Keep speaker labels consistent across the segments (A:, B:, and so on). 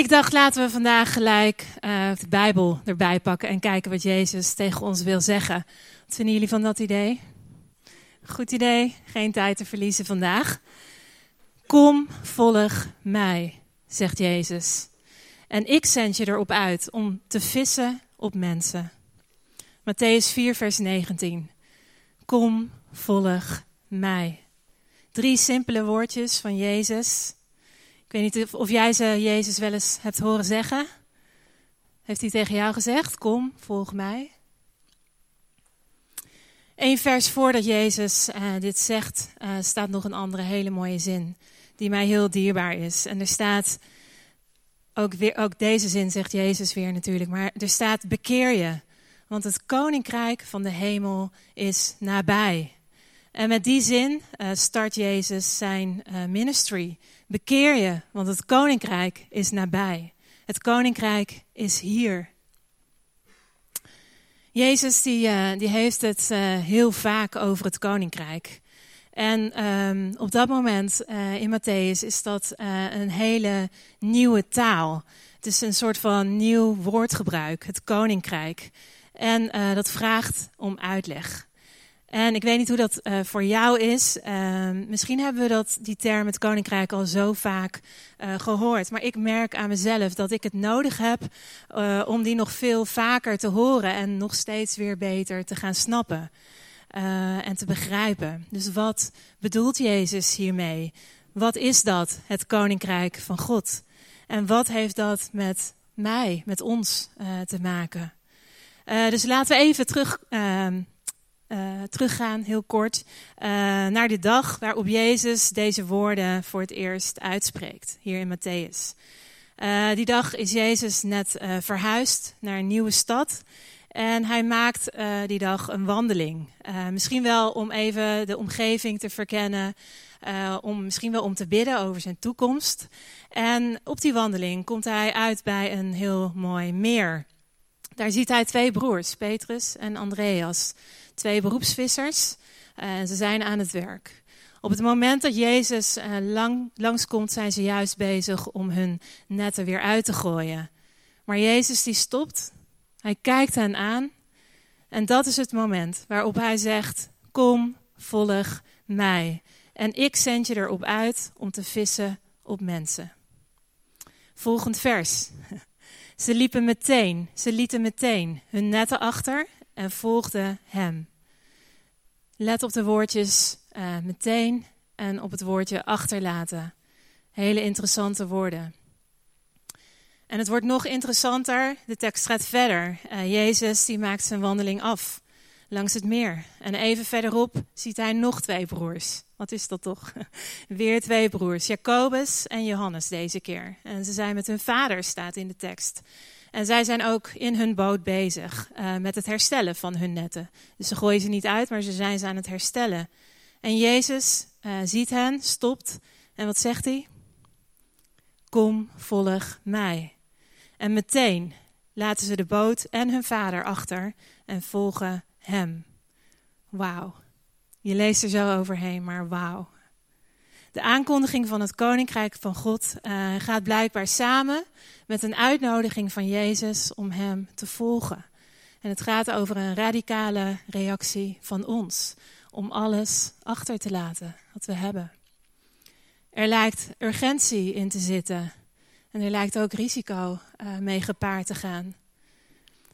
A: Ik dacht, laten we vandaag gelijk uh, de Bijbel erbij pakken en kijken wat Jezus tegen ons wil zeggen. Wat vinden jullie van dat idee? Goed idee, geen tijd te verliezen vandaag. Kom, volg mij, zegt Jezus. En ik zend je erop uit om te vissen op mensen. Matthäus 4, vers 19. Kom, volg mij. Drie simpele woordjes van Jezus ik weet niet of jij ze Jezus wel eens hebt horen zeggen. Heeft hij tegen jou gezegd: Kom, volg mij? Eén vers voordat Jezus uh, dit zegt, uh, staat nog een andere hele mooie zin. Die mij heel dierbaar is. En er staat, ook, weer, ook deze zin zegt Jezus weer natuurlijk, maar er staat: Bekeer je, want het koninkrijk van de hemel is nabij. En met die zin uh, start Jezus zijn ministry. Bekeer je, want het koninkrijk is nabij. Het koninkrijk is hier. Jezus die, uh, die heeft het uh, heel vaak over het koninkrijk. En um, op dat moment uh, in Matthäus is dat een hele nieuwe taal. Het is een soort van nieuw woordgebruik, het koninkrijk. En dat vraagt om uitleg. En ik weet niet hoe dat uh, voor jou is. Uh, misschien hebben we dat, die term het koninkrijk al zo vaak uh, gehoord. Maar ik merk aan mezelf dat ik het nodig heb uh, om die nog veel vaker te horen en nog steeds weer beter te gaan snappen en te begrijpen. Dus wat bedoelt Jezus hiermee? Wat is dat, het koninkrijk van God? En wat heeft dat met mij, met ons te maken? dus laten we even terug ehm, uh, teruggaan, heel kort, uh, naar de dag waarop Jezus deze woorden voor het eerst uitspreekt, hier in Matthäus. Uh, die dag is Jezus net verhuisd naar een nieuwe stad. En hij maakt die dag een wandeling. misschien wel om even de omgeving te verkennen. om, misschien wel om te bidden over zijn toekomst. En op die wandeling komt hij uit bij een heel mooi meer. Daar ziet hij twee broers, Petrus en Andreas twee beroepsvissers. En ze zijn aan het werk. Op het moment dat Jezus uh, lang, langskomt, zijn ze juist bezig om hun netten weer uit te gooien. Maar Jezus die stopt, hij kijkt hen aan. En dat is het moment waarop hij zegt: Kom, volg mij. En ik zend je erop uit om te vissen op mensen. Volgend vers. Ze liepen meteen, ze lieten meteen hun netten achter en volgden hem. Let op de woordjes uh, meteen en op het woordje achterlaten. Hele interessante woorden. En het wordt nog interessanter. De tekst gaat verder. Uh, Jezus die maakt zijn wandeling af langs het meer. En even verderop ziet hij nog twee broers. Wat is dat toch? Weer twee broers, Jacobus en Johannes deze keer. En ze zijn met hun vader, staat in de tekst. En zij zijn ook in hun boot bezig uh, met het herstellen van hun netten. Dus ze gooien ze niet uit, maar ze zijn ze aan het herstellen. En Jezus uh, ziet hen, stopt. En wat zegt hij? Kom, volg mij. En meteen laten ze de boot en hun vader achter en volgen hem. Wauw. Je leest er zo overheen, maar wauw. De aankondiging van het koninkrijk van God uh, gaat blijkbaar samen met een uitnodiging van Jezus om Hem te volgen. En het gaat over een radicale reactie van ons om alles achter te laten wat we hebben. Er lijkt urgentie in te zitten en er lijkt ook risico uh, mee gepaard te gaan.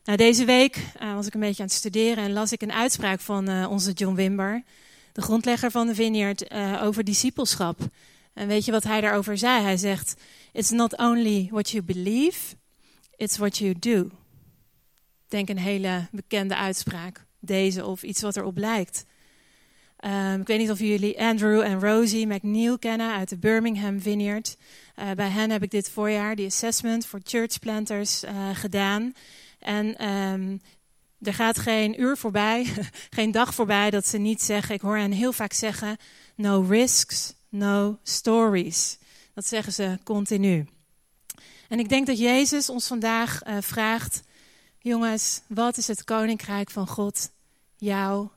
A: Nou, deze week uh, was ik een beetje aan het studeren en las ik een uitspraak van uh, onze John Wimber de grondlegger van de Vineyard, uh, over discipelschap. En weet je wat hij daarover zei? Hij zegt: It's not only what you believe, it's what you do. Ik denk een hele bekende uitspraak, deze of iets wat erop lijkt. Um, ik weet niet of jullie Andrew en Rosie McNeil kennen uit de Birmingham Vineyard. Bij hen heb ik dit voorjaar die assessment voor church planters gedaan. En um, er gaat geen uur voorbij, geen dag voorbij dat ze niet zeggen. Ik hoor hen heel vaak zeggen: no risks, no stories. Dat zeggen ze continu. En ik denk dat Jezus ons vandaag uh, vraagt: jongens, wat is het koninkrijk van God jou?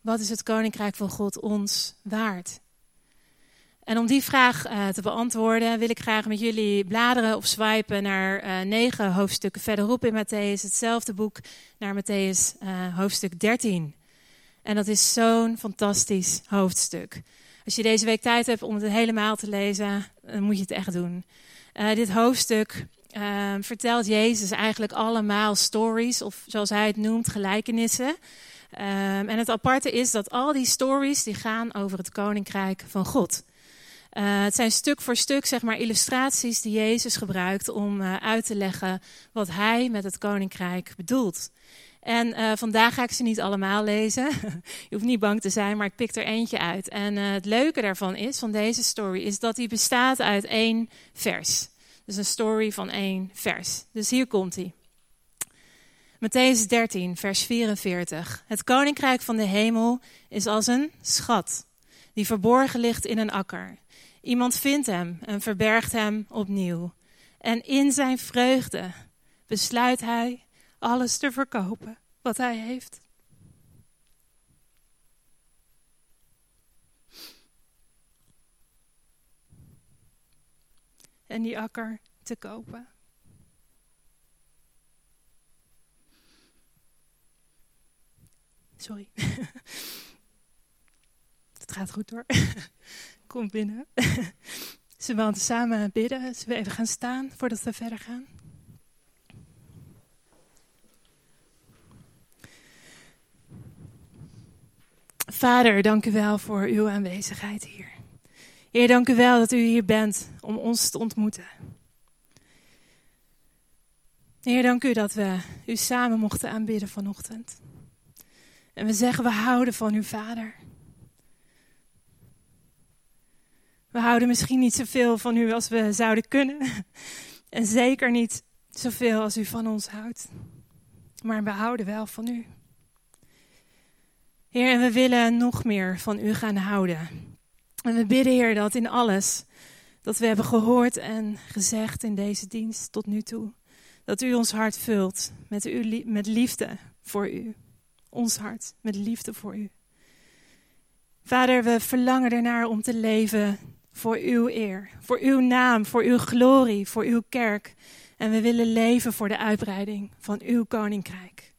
A: Wat is het koninkrijk van God ons waard? En om die vraag uh, te beantwoorden wil ik graag met jullie bladeren of swipen naar uh, negen hoofdstukken verderop in Matthäus, hetzelfde boek, naar Matthäus uh, hoofdstuk 13. En dat is zo'n fantastisch hoofdstuk. Als je deze week tijd hebt om het helemaal te lezen, dan moet je het echt doen. dit hoofdstuk vertelt Jezus eigenlijk allemaal stories, of zoals hij het noemt, gelijkenissen. Um, en het aparte is dat al die stories die gaan over het koninkrijk van God. Uh, het zijn stuk voor stuk zeg maar, illustraties die Jezus gebruikt om uh, uit te leggen wat hij met het koninkrijk bedoelt. En uh, vandaag ga ik ze niet allemaal lezen. Je hoeft niet bang te zijn, maar ik pik er eentje uit. En het leuke daarvan is, van deze story, is dat die bestaat uit één vers. Dus een story van één vers. Dus hier komt hij. Matthäus 13, vers 44. Het koninkrijk van de hemel is als een schat die verborgen ligt in een akker. Iemand vindt hem en verbergt hem opnieuw. En in zijn vreugde besluit hij alles te verkopen wat hij heeft. En die akker te kopen. Sorry. Gaat goed hoor. Kom binnen. Zullen we samen bidden? Zullen we even gaan staan voordat we verder gaan? Vader, dank u wel voor uw aanwezigheid hier. Heer, dank u wel dat u hier bent om ons te ontmoeten. Heer, dank u dat we u samen mochten aanbidden vanochtend. En we zeggen, we houden van u, Vader. We houden misschien niet zoveel van u als we zouden kunnen. En zeker niet zoveel als u van ons houdt. Maar we houden wel van u. Heer, en we willen nog meer van u gaan houden. En we bidden, Heer, dat in alles dat we hebben gehoord en gezegd in deze dienst tot nu toe, dat u ons hart vult met, met liefde voor u. Ons hart met liefde voor u. Vader, we verlangen ernaar om te leven voor uw eer, voor uw naam, voor uw glorie, voor uw kerk. En we willen leven voor de uitbreiding van uw koninkrijk.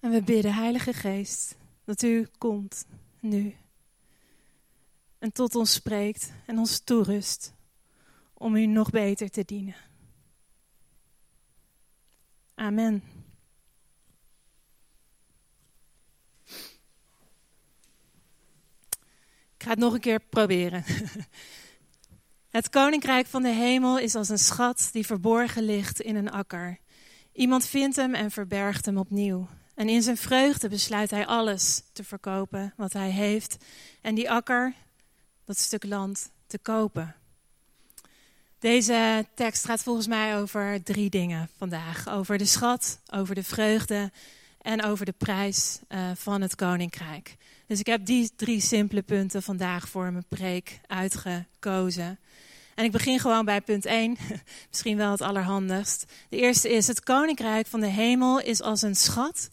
A: En we bidden, Heilige Geest, dat u komt nu. En tot ons spreekt en ons toerust om u nog beter te dienen. Amen. Ik ga het nog een keer proberen. Het koninkrijk van de hemel is als een schat die verborgen ligt in een akker. Iemand vindt hem en verbergt hem opnieuw. En in zijn vreugde besluit hij alles te verkopen wat hij heeft en die akker, dat stuk land, te kopen. Deze tekst gaat volgens mij over drie dingen vandaag: over de schat, over de vreugde en over de prijs uh, van het koninkrijk. Dus ik heb die drie simpele punten vandaag voor mijn preek uitgekozen. En ik begin gewoon bij punt 1, misschien wel het allerhandigst. De eerste is: het koninkrijk van de hemel is als een schat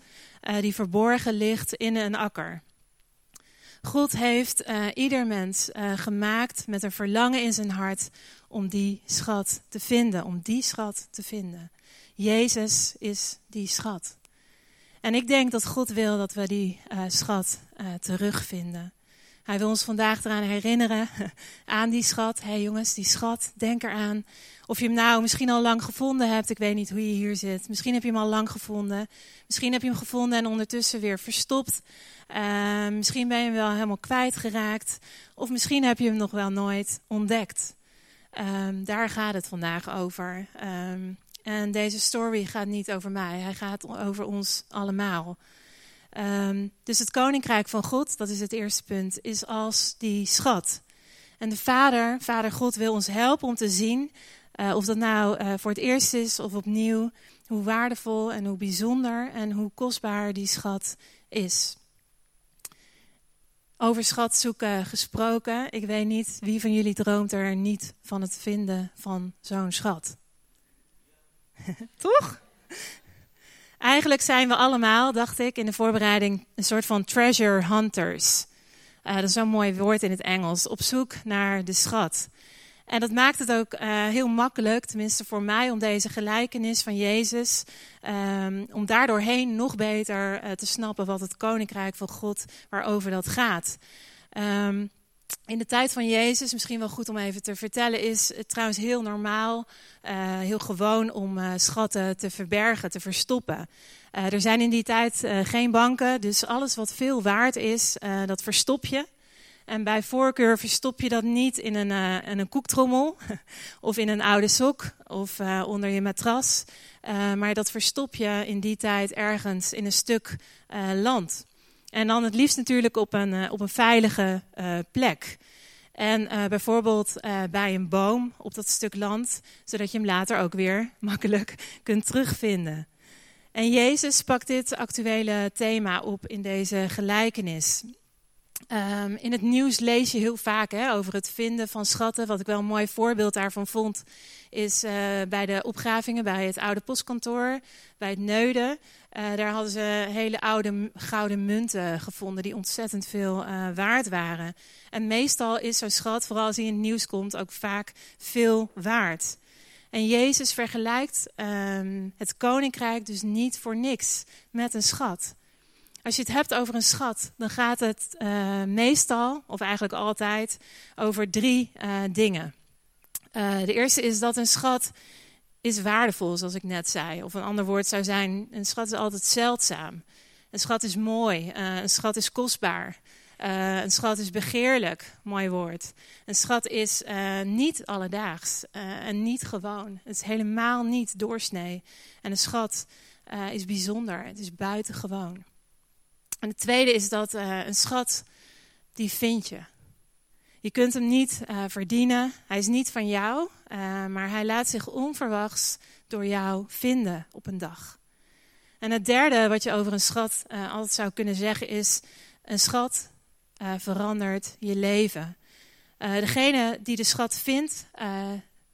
A: uh, die verborgen ligt in een akker. God heeft uh, ieder mens uh, gemaakt met een verlangen in zijn hart om die schat te vinden, om die schat te vinden. Jezus is die schat. En ik denk dat God wil dat we die uh, schat uh, terugvinden. Hij wil ons vandaag eraan herinneren, aan die schat. Hé hey jongens, die schat, denk eraan. Of je hem nou misschien al lang gevonden hebt, ik weet niet hoe je hier zit. Misschien heb je hem al lang gevonden. Misschien heb je hem gevonden en ondertussen weer verstopt. Uh, misschien ben je hem wel helemaal kwijtgeraakt. Of misschien heb je hem nog wel nooit ontdekt. Um, daar gaat het vandaag over. Um, en deze story gaat niet over mij, hij gaat over ons allemaal. Um, dus het koninkrijk van God, dat is het eerste punt, is als die schat. En de Vader, Vader God, wil ons helpen om te zien, uh, of dat nou uh, voor het eerst is of opnieuw, hoe waardevol en hoe bijzonder en hoe kostbaar die schat is. Over schat zoeken gesproken, ik weet niet wie van jullie droomt er niet van het vinden van zo'n schat. Toch? Eigenlijk zijn we allemaal, dacht ik in de voorbereiding, een soort van treasure hunters. dat is zo'n mooi woord in het Engels. Op zoek naar de schat. En dat maakt het ook heel makkelijk, tenminste voor mij, om deze gelijkenis van Jezus, um, om daardoorheen nog beter te snappen wat het koninkrijk van God, waarover dat gaat. Um, in de tijd van Jezus, misschien wel goed om even te vertellen, is het trouwens heel normaal, uh, heel gewoon om uh, schatten te verbergen, te verstoppen. Uh, er zijn in die tijd geen banken, dus alles wat veel waard is, dat verstop je. En bij voorkeur verstop je dat niet in een, in een koektrommel of in een oude sok of onder je matras. maar dat verstop je in die tijd ergens in een stuk land. En dan het liefst natuurlijk op een, uh, op een veilige uh, plek. En uh, bijvoorbeeld bij een boom op dat stuk land, zodat je hem later ook weer makkelijk kunt terugvinden. En Jezus pakt dit actuele thema op in deze gelijkenis. Um, in het nieuws lees je heel vaak hè, over het vinden van schatten. Wat ik wel een mooi voorbeeld daarvan vond, is uh, bij de opgravingen bij het oude postkantoor, bij het Neuden. Uh, daar hadden ze hele oude gouden munten gevonden die ontzettend veel uh, waard waren. En meestal is zo'n schat, vooral als hij in het nieuws komt, ook vaak veel waard. En Jezus vergelijkt um, het koninkrijk dus niet voor niks met een schat. Als je het hebt over een schat, dan gaat het uh, meestal, of eigenlijk altijd, over drie uh, dingen. Uh, de eerste is dat een schat is waardevol, zoals ik net zei. Of een ander woord zou zijn, een schat is altijd zeldzaam. Een schat is mooi, een schat is kostbaar. een schat is begeerlijk, mooi woord. Een schat is niet alledaags en niet gewoon. Het is helemaal niet doorsnee. En een schat is bijzonder, het is buitengewoon. En het tweede is dat uh, een schat, die vind je. Je kunt hem niet uh, verdienen. Hij is niet van jou, uh, maar hij laat zich onverwachts door jou vinden op een dag. En het derde wat je over een schat altijd zou kunnen zeggen is: een schat verandert je leven. degene die de schat vindt,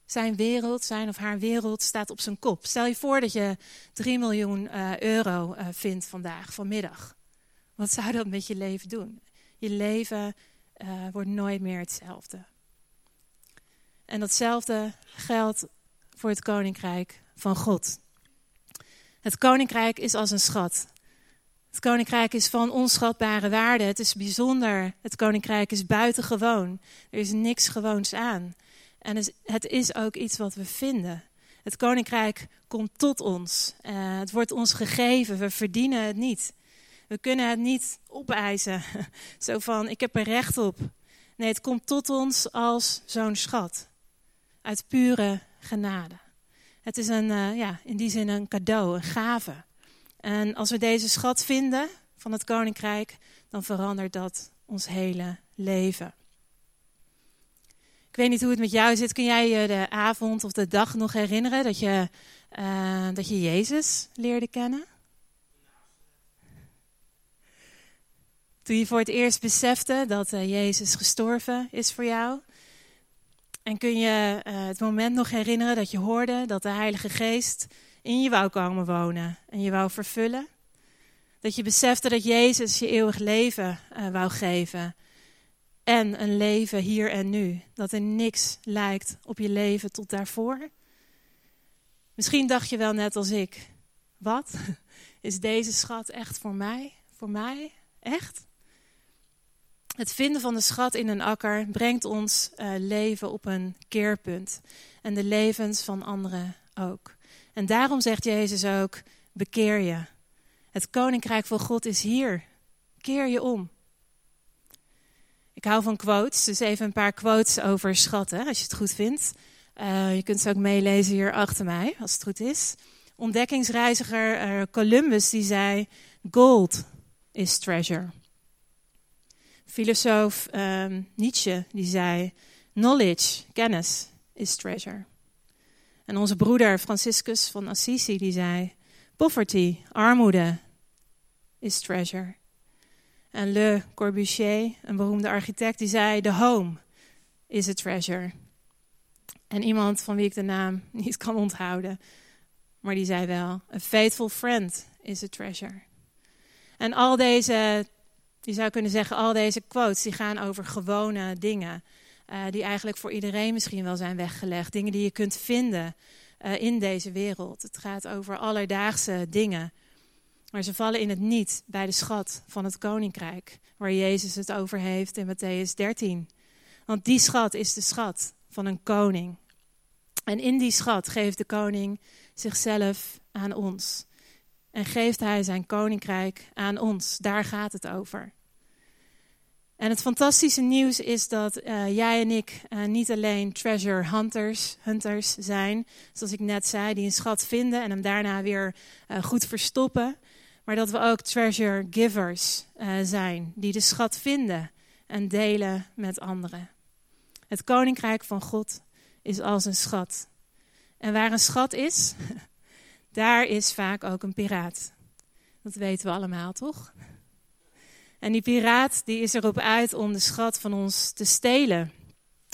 A: zijn wereld, zijn of haar wereld staat op zijn kop. Stel je voor dat je 3 miljoen euro vindt vandaag, vanmiddag. Wat zou dat met je leven doen? Je leven uh, wordt nooit meer hetzelfde. En datzelfde geldt voor het koninkrijk van God. Het koninkrijk is als een schat. Het koninkrijk is van onschatbare waarde. Het is bijzonder. Het koninkrijk is buitengewoon. Er is niks gewoons aan. En het is ook iets wat we vinden. Het koninkrijk komt tot ons. Uh, het wordt ons gegeven. We verdienen het niet. We kunnen het niet opeisen. Zo van, ik heb er recht op. Nee, het komt tot ons als zo'n schat. Uit pure genade. Het is een, uh, ja, in die zin een cadeau, een gave. En als we deze schat vinden van het koninkrijk, dan verandert dat ons hele leven. Ik weet niet hoe het met jou zit. Kun jij je de avond of de dag nog herinneren dat je, uh, dat je Jezus leerde kennen? Toen je voor het eerst besefte dat uh, Jezus gestorven is voor jou. En kun je uh, het moment nog herinneren dat je hoorde dat de Heilige Geest in je wou komen wonen en je wou vervullen? Dat je besefte dat Jezus je eeuwig leven uh, wou geven. En een leven hier en nu. Dat er niks lijkt op je leven tot daarvoor. Misschien dacht je wel net als ik. Wat? Is deze schat echt voor mij? Voor mij? Echt? Het vinden van de schat in een akker brengt ons uh, leven op een keerpunt. En de levens van anderen ook. En daarom zegt Jezus ook: bekeer je. Het koninkrijk van God is hier. Keer je om. Ik hou van quotes, dus even een paar quotes over schatten, als je het goed vindt. Uh, je kunt ze ook meelezen hier achter mij, als het goed is. Ontdekkingsreiziger uh, Columbus die zei: Gold is treasure filosoof um, Nietzsche die zei: Knowledge, kennis, is treasure. En onze broeder Franciscus van Assisi die zei: Poverty, armoede, is treasure. En Le Corbusier, een beroemde architect, die zei: The home is a treasure. En iemand van wie ik de naam niet kan onthouden, maar die zei wel: A faithful friend is a treasure. En al deze Je zou kunnen zeggen, al deze quotes die gaan over gewone dingen. Uh, die eigenlijk voor iedereen misschien wel zijn weggelegd. Dingen die je kunt vinden uh, in deze wereld. Het gaat over alledaagse dingen. Maar ze vallen in het niet bij de schat van het koninkrijk. Waar Jezus het over heeft in Matthäus 13. Want die schat is de schat van een koning. En in die schat geeft de koning zichzelf aan ons. En geeft hij zijn koninkrijk aan ons. Daar gaat het over. En het fantastische nieuws is dat uh, jij en ik uh, niet alleen treasure hunters, hunters zijn, zoals ik net zei, die een schat vinden en hem daarna weer uh, goed verstoppen, maar dat we ook treasure givers zijn, die de schat vinden en delen met anderen. Het koninkrijk van God is als een schat. En waar een schat is, daar is vaak ook een piraat. Dat weten we allemaal, toch? En die piraat die is erop uit om de schat van ons te stelen.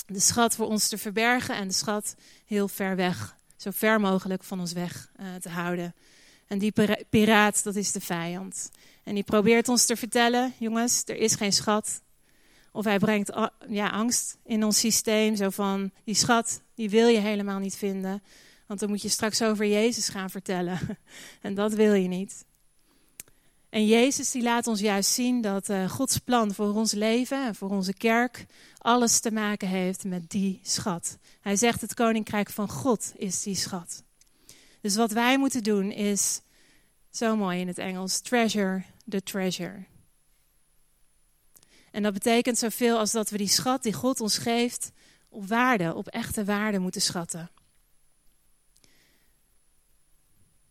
A: De schat voor ons te verbergen en de schat heel ver weg, zo ver mogelijk van ons weg uh, te houden. En die piraat, dat is de vijand. En die probeert ons te vertellen, jongens, er is geen schat. Of hij brengt ja, angst in ons systeem, zo van, die schat, die wil je helemaal niet vinden. Want dan moet je straks over Jezus gaan vertellen. En dat wil je niet. En Jezus die laat ons juist zien dat uh, Gods plan voor ons leven en voor onze kerk alles te maken heeft met die schat. Hij zegt het koninkrijk van God is die schat. Dus wat wij moeten doen is, zo mooi in het Engels, treasure the treasure. En dat betekent zoveel als dat we die schat die God ons geeft op waarde, op echte waarde moeten schatten.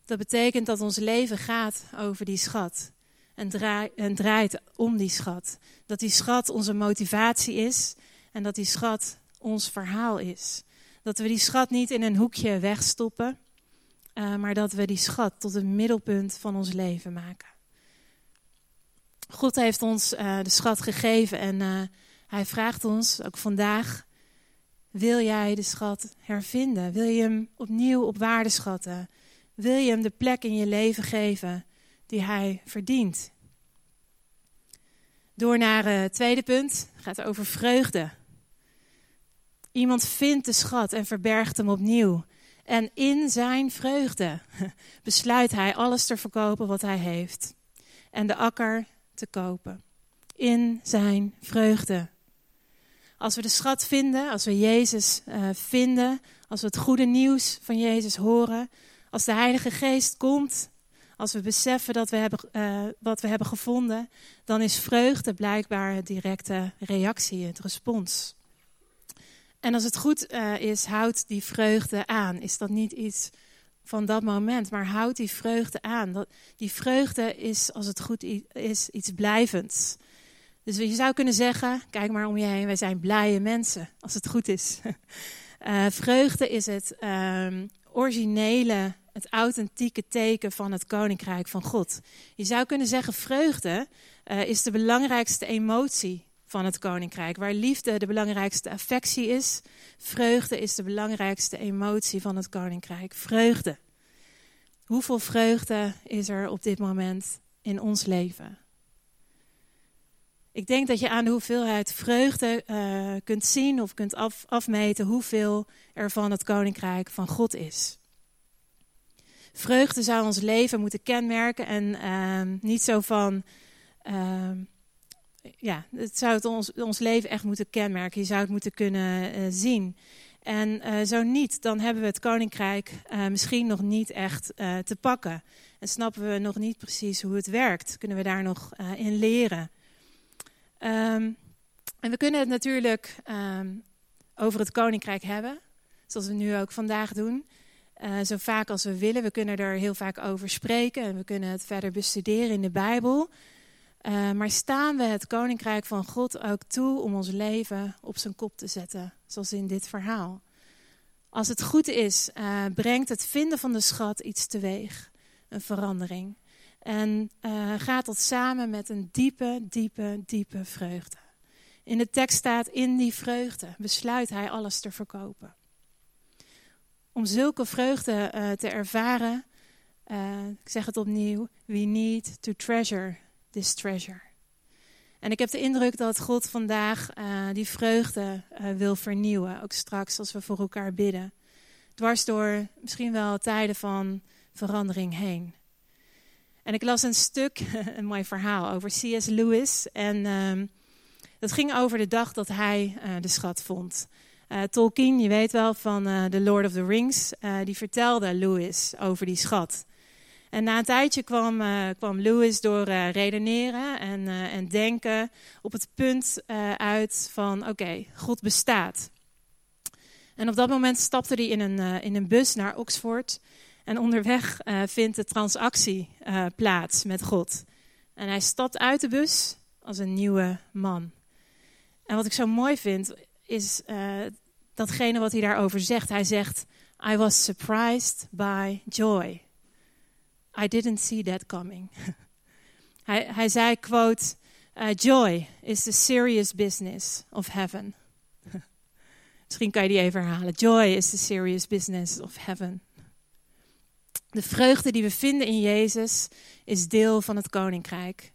A: Dat betekent dat ons leven gaat over die schat. En, draai, en draait om die schat. Dat die schat onze motivatie is. En dat die schat ons verhaal is. Dat we die schat niet in een hoekje wegstoppen. Uh, maar dat we die schat tot het middelpunt van ons leven maken. God heeft ons uh, de schat gegeven en uh, hij vraagt ons ook vandaag: wil jij de schat hervinden? Wil je hem opnieuw op waarde schatten? Wil je hem de plek in je leven geven die hij verdient? Door naar het tweede punt, gaat over vreugde. Iemand vindt de schat en verbergt hem opnieuw. En in zijn vreugde besluit hij alles te verkopen wat hij heeft. En de akker te kopen. In zijn vreugde. Als we de schat vinden, als we Jezus uh, vinden, als we het goede nieuws van Jezus horen, als de Heilige Geest komt, als we beseffen dat we hebben, uh, wat we hebben gevonden, dan is vreugde blijkbaar het directe reactie, het respons. En als het goed uh, is, houdt die vreugde aan. Is dat niet iets van dat moment, maar houdt die vreugde aan. Dat, die vreugde is, als het goed is, iets blijvends. Dus je zou kunnen zeggen, kijk maar om je heen, wij zijn blije mensen, als het goed is. Uh, vreugde is het um, originele, het authentieke teken van het koninkrijk van God. Je zou kunnen zeggen, vreugde uh, is de belangrijkste emotie van het koninkrijk. Waar liefde de belangrijkste affectie is, vreugde is de belangrijkste emotie van het koninkrijk. Vreugde. Hoeveel vreugde is er op dit moment in ons leven? Ik denk dat je aan de hoeveelheid vreugde uh, kunt zien of kunt af, afmeten hoeveel er van het koninkrijk van God is. Vreugde zou ons leven moeten kenmerken en uh, niet zo van. Uh, ja, het zou het ons, ons leven echt moeten kenmerken. Je zou het moeten kunnen uh, zien. En uh, zo niet, dan hebben we het koninkrijk misschien nog niet echt te pakken. En snappen we nog niet precies hoe het werkt. Kunnen we daar nog in leren. Um, en we kunnen het natuurlijk um, over het koninkrijk hebben. Zoals we nu ook vandaag doen. Uh, zo vaak als we willen. We kunnen er heel vaak over spreken. En we kunnen het verder bestuderen in de Bijbel. Uh, maar staan we het koninkrijk van God ook toe om ons leven op zijn kop te zetten, zoals in dit verhaal? Als het goed is, uh, brengt het vinden van de schat iets teweeg, een verandering. En uh, gaat dat samen met een diepe, diepe, diepe vreugde. In de tekst staat: In die vreugde besluit hij alles te verkopen. Om zulke vreugde te ervaren, ik zeg het opnieuw, we need to treasure this treasure. En ik heb de indruk dat God vandaag uh, die vreugde uh, wil vernieuwen. Ook straks als we voor elkaar bidden. Dwars door misschien wel tijden van verandering heen. En ik las een stuk, een mooi verhaal over C.S. Lewis. En uh, dat ging over de dag dat hij uh, de schat vond. Tolkien, je weet wel van The Lord of the Rings, die vertelde Lewis over die schat. En na een tijdje kwam, kwam Lewis door redeneren en, en denken op het punt uit van oké, God bestaat. En op dat moment stapte hij in een, in een bus naar Oxford. En onderweg vindt de transactie plaats met God. En hij stapt uit de bus als een nieuwe man. En wat ik zo mooi vind, is datgene wat hij daarover zegt. Hij zegt, I was surprised by joy. I didn't see that coming. hij, hij zei, quote, joy is the serious business of heaven. Misschien kan je die even herhalen. Joy is the serious business of heaven. De vreugde die we vinden in Jezus is deel van het koninkrijk.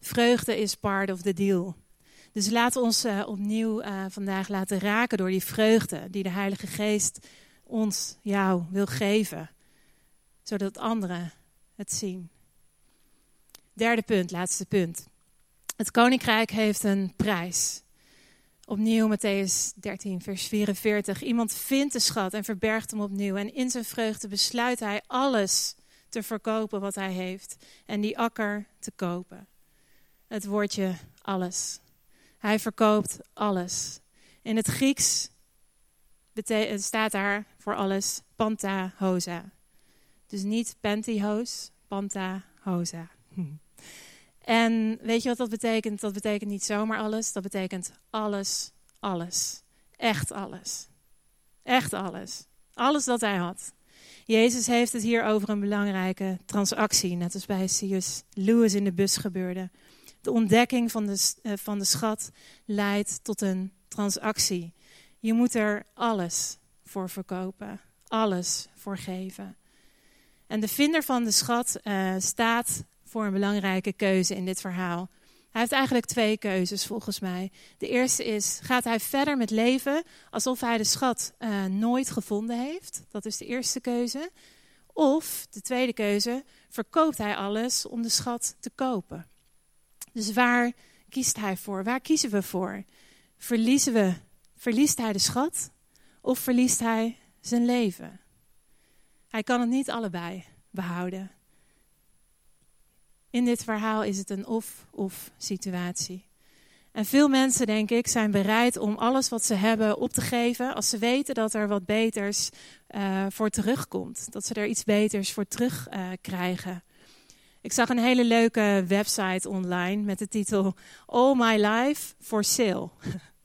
A: Vreugde is part of the deal. Dus laten ons uh, opnieuw uh, vandaag laten raken door die vreugde die de Heilige Geest ons, jou, wil geven. Zodat anderen het zien. Derde punt, laatste punt. Het koninkrijk heeft een prijs. Opnieuw Matthäus 13, vers 44. Iemand vindt de schat en verbergt hem opnieuw. En in zijn vreugde besluit hij alles te verkopen wat hij heeft. En die akker te kopen. Het woordje alles. Hij verkoopt alles. In het Grieks staat daar voor alles panta hosa. Dus niet pantyhose, Panta Hosa. En weet je wat dat betekent? Dat betekent niet zomaar alles, dat betekent alles, alles. Echt alles. Echt alles. Alles dat hij had. Jezus heeft het hier over een belangrijke transactie, net als bij C.S. Lewis in de bus gebeurde. De ontdekking van de, uh, van de schat leidt tot een transactie. Je moet er alles voor verkopen, alles voor geven. En de vinder van de schat uh, staat voor een belangrijke keuze in dit verhaal. Hij heeft eigenlijk twee keuzes volgens mij. De eerste is: gaat hij verder met leven alsof hij de schat uh, nooit gevonden heeft? Dat is de eerste keuze. Of de tweede keuze: verkoopt hij alles om de schat te kopen? Dus waar kiest hij voor? Waar kiezen we voor? Verliezen we, verliest hij de schat of verliest hij zijn leven? Hij kan het niet allebei behouden. In dit verhaal is het een of-of situatie. En veel mensen, denk ik, zijn bereid om alles wat ze hebben op te geven als ze weten dat er wat beters uh, voor terugkomt. Dat ze er iets beters voor terugkrijgen. Uh, ik zag een hele leuke website online met de titel All My Life for Sale.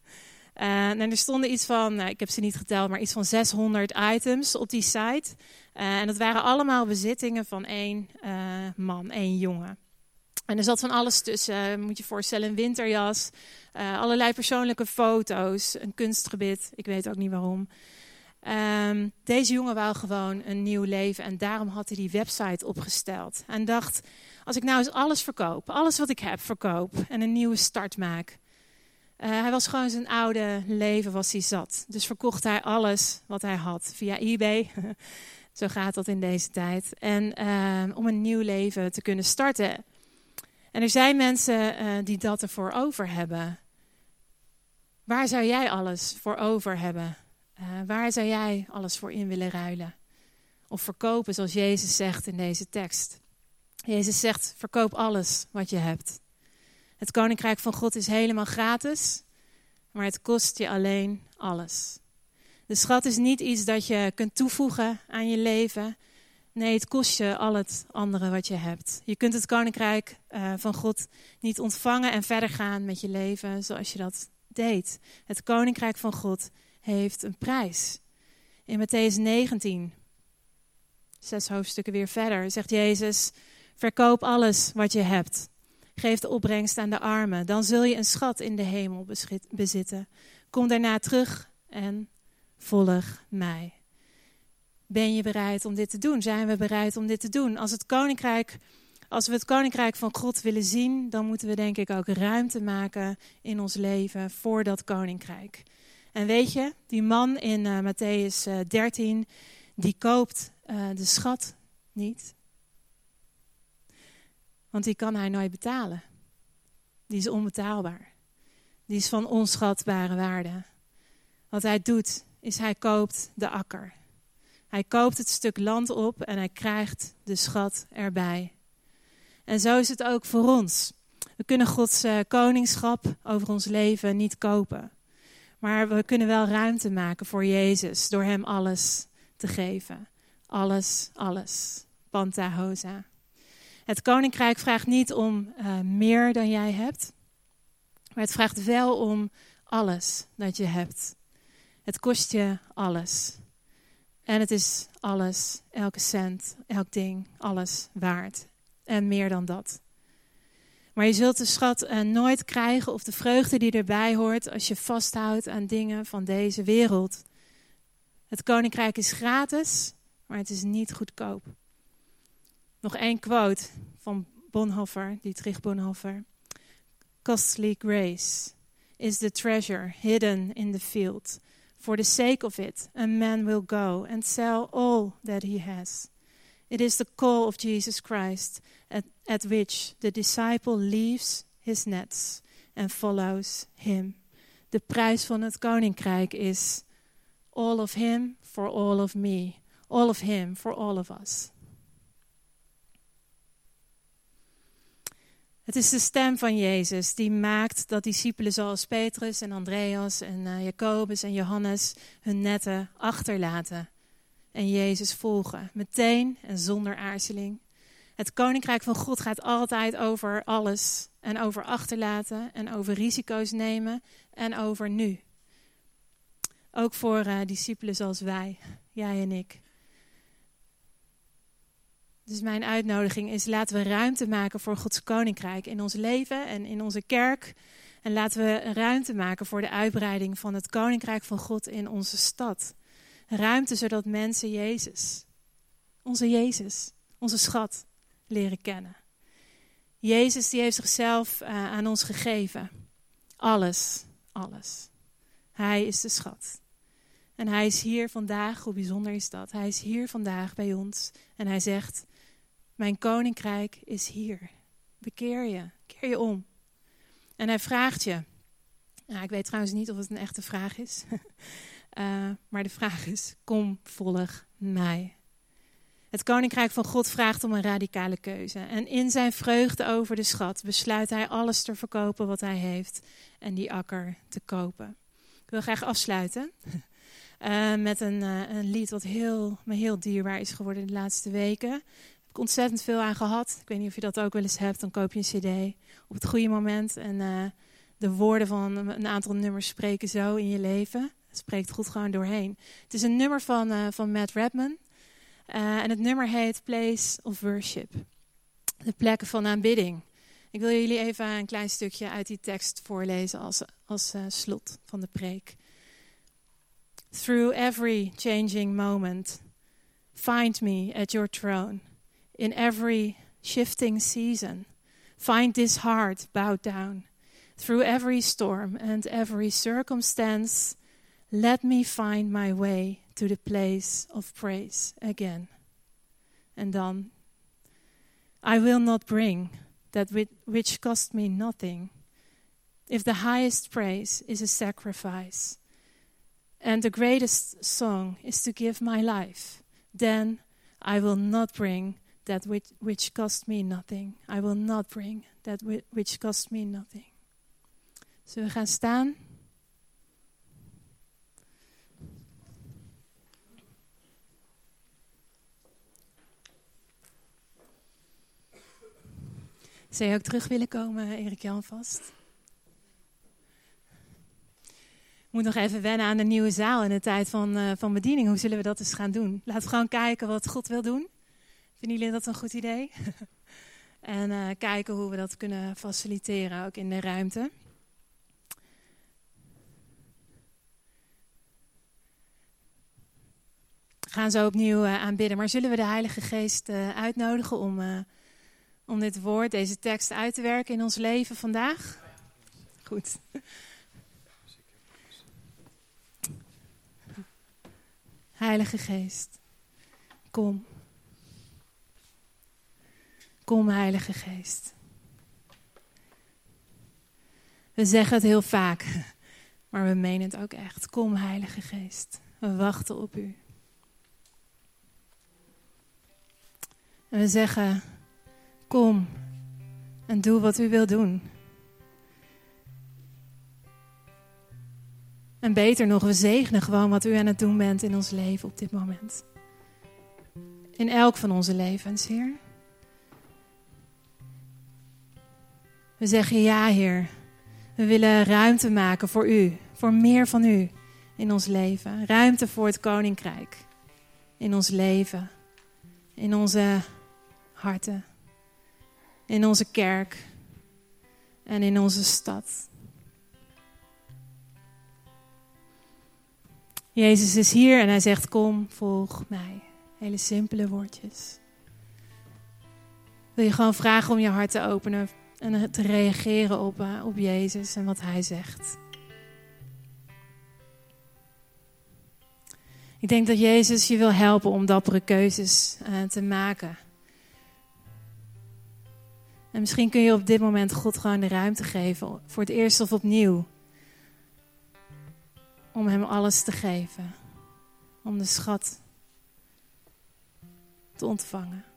A: En er stonden iets van, nou, ik heb ze niet geteld, maar iets van 600 items op die site. Uh, en dat waren allemaal bezittingen van één uh, man, één jongen. En er zat van alles tussen, moet je voorstellen, een winterjas, allerlei persoonlijke foto's, een kunstgebit, ik weet ook niet waarom. Um, deze jongen wou gewoon een nieuw leven en daarom had hij die website opgesteld. En dacht, als ik nou eens alles verkoop, alles wat ik heb verkoop en een nieuwe start maak, uh, hij was gewoon zijn oude leven was hij zat. Dus verkocht hij alles wat hij had via eBay. Zo gaat dat in deze tijd. En uh, om een nieuw leven te kunnen starten. En er zijn mensen uh, die dat ervoor over hebben. Waar zou jij alles voor over hebben? waar zou jij alles voor in willen ruilen? Of verkopen, zoals Jezus zegt in deze tekst. Jezus zegt: verkoop alles wat je hebt. Het koninkrijk van God is helemaal gratis, maar het kost je alleen alles. De schat is niet iets dat je kunt toevoegen aan je leven. Nee, het kost je al het andere wat je hebt. Je kunt het koninkrijk uh, van God niet ontvangen en verder gaan met je leven zoals je dat deed. Het koninkrijk van God heeft een prijs. In Matthäus 19, zes hoofdstukken weer verder, zegt Jezus: Verkoop alles wat je hebt Geef de opbrengst aan de armen. Dan zul je een schat in de hemel bezitten. Kom daarna terug en volg mij. Ben je bereid om dit te doen? Zijn we bereid om dit te doen? Als het koninkrijk als we het koninkrijk van God willen zien, dan moeten we denk ik ook ruimte maken in ons leven voor dat koninkrijk. En weet je, die man in uh, Matthäus uh, 13, die koopt uh, de schat niet. Want die kan hij nooit betalen. Die is onbetaalbaar. Die is van onschatbare waarde. Wat hij doet, is hij koopt de akker. Hij koopt het stuk land op en hij krijgt de schat erbij. En zo is het ook voor ons. We kunnen Gods uh, koningschap over ons leven niet kopen. Maar we kunnen wel ruimte maken voor Jezus door Hem alles te geven. Alles, alles. Pantahosa. Het koninkrijk vraagt niet om uh, meer dan jij hebt, maar het vraagt wel om alles dat je hebt. Het kost je alles. En het is alles, elke cent, elk ding, alles waard. En meer dan dat. Maar je zult de schat uh, nooit krijgen of de vreugde die erbij hoort als je vasthoudt aan dingen van deze wereld. Het koninkrijk is gratis, maar het is niet goedkoop. Nog één quote van Bonhoeffer, Dietrich Bonhoeffer. Costly grace is the treasure hidden in the field. For the sake of it, a man will go and sell all that he has. It is the call of Jesus Christ at, at which the disciple leaves his nets and follows him. De prijs van het koninkrijk is all of him for all of me, all of him for all of us. Het is de stem van Jezus die maakt dat discipelen zoals Petrus en Andreas en uh, Jacobus en Johannes hun netten achterlaten en Jezus volgen, meteen en zonder aarzeling. Het koninkrijk van God gaat altijd over alles en over achterlaten en over risico's nemen en over nu. Ook voor uh, discipelen zoals wij, jij en ik. Dus mijn uitnodiging is: laten we ruimte maken voor Gods koninkrijk in ons leven en in onze kerk. En laten we ruimte maken voor de uitbreiding van het koninkrijk van God in onze stad. Ruimte zodat mensen Jezus, onze Jezus, onze schat, leren kennen. Jezus die heeft zichzelf uh, aan ons gegeven. Alles, alles. Hij is de schat. En hij is hier vandaag, hoe bijzonder is dat? Hij is hier vandaag bij ons en hij zegt: Mijn koninkrijk is hier. Bekeer je, keer je om. En hij vraagt je. Nou, ik weet trouwens niet of het een echte vraag is. uh, maar de vraag is: kom, volg mij. Het koninkrijk van God vraagt om een radicale keuze. En in zijn vreugde over de schat besluit hij alles te verkopen wat hij heeft en die akker te kopen. Ik wil graag afsluiten uh, met een, uh, een, lied wat heel, me heel dierbaar is geworden de laatste weken. Ik ontzettend veel aan gehad. Ik weet niet of je dat ook wel eens hebt. Dan koop je een cd op het goede moment. En uh, de woorden van een aantal nummers spreken zo in je leven. Het spreekt goed gewoon doorheen. Het is een nummer van, van Matt Redman. en het nummer heet Place of Worship. De plekken van aanbidding. Ik wil jullie even een klein stukje uit die tekst voorlezen als, als slot van de preek. through every changing moment. Find me at your throne in every shifting season. Find this heart bowed down through every storm and every circumstance. Let me find my way to the place of praise again. And then, I will not bring that which cost me nothing. If the highest praise is a sacrifice, and the greatest song is to give my life, then I will not bring that which, which cost me nothing. I will not bring that which cost me nothing. Zullen we gaan staan? Zou je ook terug willen komen, Erik Jan vast? moet nog even wennen aan de nieuwe zaal in de tijd van, uh, van bediening. Hoe zullen we dat eens gaan doen? Laten we gewoon kijken wat God wil doen. Vinden jullie dat een goed idee? en uh, kijken hoe we dat kunnen faciliteren, ook in de ruimte. We gaan zo opnieuw uh, aanbidden. Maar zullen we de Heilige Geest uitnodigen om, om dit woord, deze tekst uit te werken in ons leven vandaag? Goed. Heilige Geest, kom. Kom, Heilige Geest. We zeggen het heel vaak, maar we menen het ook echt. Kom, Heilige Geest. We wachten op U. En we zeggen: Kom en doe wat U wil doen. En beter nog, we zegenen gewoon wat U aan het doen bent in ons leven op dit moment. In elk van onze levens, Heer. We zeggen ja, Heer. We willen ruimte maken voor U, voor meer van U in ons leven. Ruimte voor het Koninkrijk in ons leven, in onze harten, in onze kerk en in onze stad. Jezus is hier en hij zegt: Kom, volg mij. Hele simpele woordjes. Wil je gewoon vragen om je hart te openen en te reageren op, uh, op Jezus en wat hij zegt. Ik denk dat Jezus je wil helpen om dappere keuzes uh, te maken. En misschien kun je op dit moment God gewoon de ruimte geven, voor het eerst of opnieuw. Om Hem alles te geven. Om de schat te ontvangen.